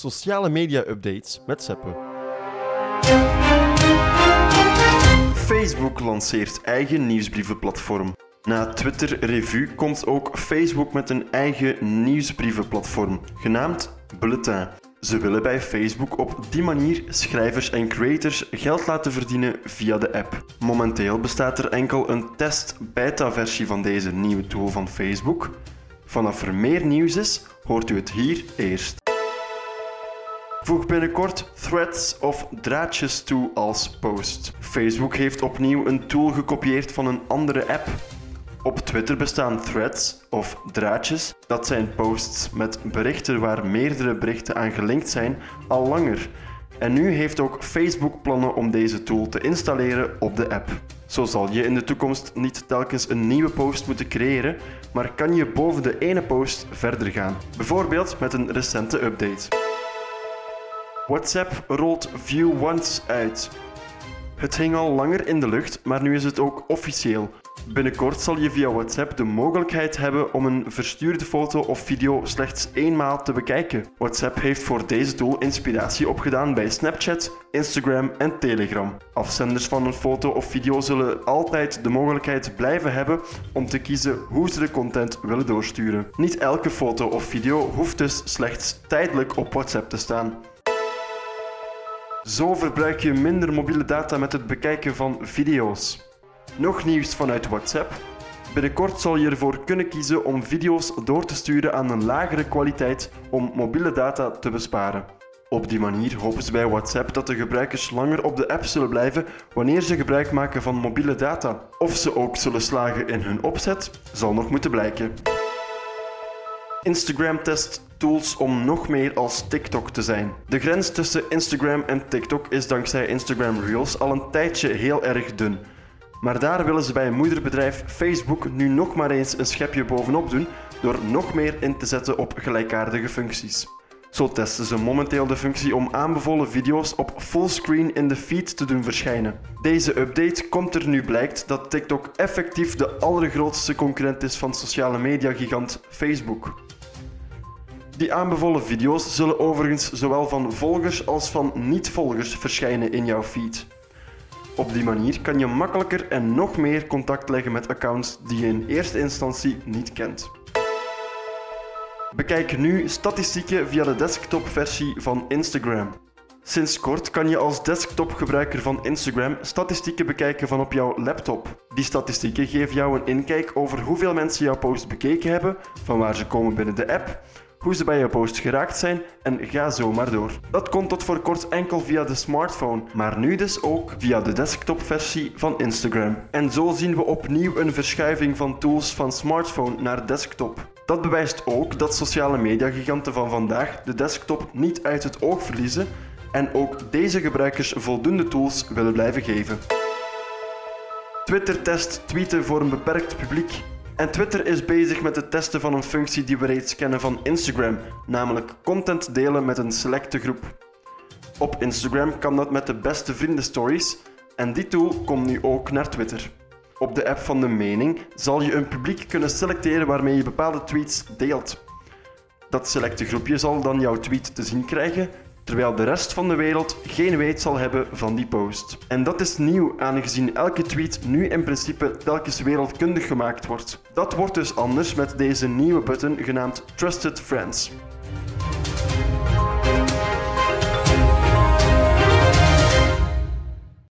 sociale media updates met Seppe. Facebook lanceert eigen nieuwsbrievenplatform. Na Twitter Revue komt ook Facebook met een eigen nieuwsbrievenplatform, genaamd Bulletin. Ze willen bij Facebook op die manier schrijvers en creators geld laten verdienen via de app. Momenteel bestaat er enkel een test-beta-versie van deze nieuwe tool van Facebook. Vanaf er meer nieuws is, hoort u het hier eerst. Voeg binnenkort threads of draadjes toe als post. Facebook heeft opnieuw een tool gekopieerd van een andere app. Op Twitter bestaan threads of draadjes, dat zijn posts met berichten waar meerdere berichten aan gelinkt zijn, al langer. En nu heeft ook Facebook plannen om deze tool te installeren op de app. Zo zal je in de toekomst niet telkens een nieuwe post moeten creëren, maar kan je boven de ene post verder gaan. Bijvoorbeeld met een recente update. WhatsApp rolt View Once uit. Het hing al langer in de lucht, maar nu is het ook officieel. Binnenkort zal je via WhatsApp de mogelijkheid hebben om een verstuurde foto of video slechts eenmaal te bekijken. WhatsApp heeft voor deze tool inspiratie opgedaan bij Snapchat, Instagram en Telegram. Afzenders van een foto of video zullen altijd de mogelijkheid blijven hebben om te kiezen hoe ze de content willen doorsturen. Niet elke foto of video hoeft dus slechts tijdelijk op WhatsApp te staan. Zo verbruik je minder mobiele data met het bekijken van video's. Nog nieuws vanuit WhatsApp. Binnenkort zal je ervoor kunnen kiezen om video's door te sturen aan een lagere kwaliteit om mobiele data te besparen. Op die manier hopen ze bij WhatsApp dat de gebruikers langer op de app zullen blijven wanneer ze gebruik maken van mobiele data. Of ze ook zullen slagen in hun opzet, zal nog moeten blijken. Instagram test tools om nog meer als TikTok te zijn. De grens tussen Instagram en TikTok is dankzij Instagram Reels al een tijdje heel erg dun. Maar daar willen ze bij moederbedrijf Facebook nu nog maar eens een schepje bovenop doen door nog meer in te zetten op gelijkaardige functies. Zo testen ze momenteel de functie om aanbevolen video's op fullscreen in de feed te doen verschijnen. Deze update komt er nu blijkt dat TikTok effectief de allergrootste concurrent is van sociale media gigant Facebook. Die aanbevolen video's zullen overigens zowel van volgers als van niet-volgers verschijnen in jouw feed. Op die manier kan je makkelijker en nog meer contact leggen met accounts die je in eerste instantie niet kent. Bekijk nu statistieken via de desktopversie van Instagram. Sinds kort kan je als desktopgebruiker van Instagram statistieken bekijken van op jouw laptop. Die statistieken geven jou een inkijk over hoeveel mensen jouw post bekeken hebben, van waar ze komen binnen de app, hoe ze bij je post geraakt zijn en ga zo maar door. Dat kon tot voor kort enkel via de smartphone, maar nu dus ook via de desktopversie van Instagram. En zo zien we opnieuw een verschuiving van tools van smartphone naar desktop. Dat bewijst ook dat sociale mediagiganten van vandaag de desktop niet uit het oog verliezen en ook deze gebruikers voldoende tools willen blijven geven. Twitter test tweeten voor een beperkt publiek. En Twitter is bezig met het testen van een functie die we reeds kennen van Instagram, namelijk content delen met een selecte groep. Op Instagram kan dat met de beste vrienden stories en die tool komt nu ook naar Twitter. Op de app van de mening zal je een publiek kunnen selecteren waarmee je bepaalde tweets deelt. Dat selecte groepje zal dan jouw tweet te zien krijgen terwijl de rest van de wereld geen weet zal hebben van die post. En dat is nieuw, aangezien elke tweet nu in principe telkens wereldkundig gemaakt wordt. Dat wordt dus anders met deze nieuwe button genaamd Trusted Friends.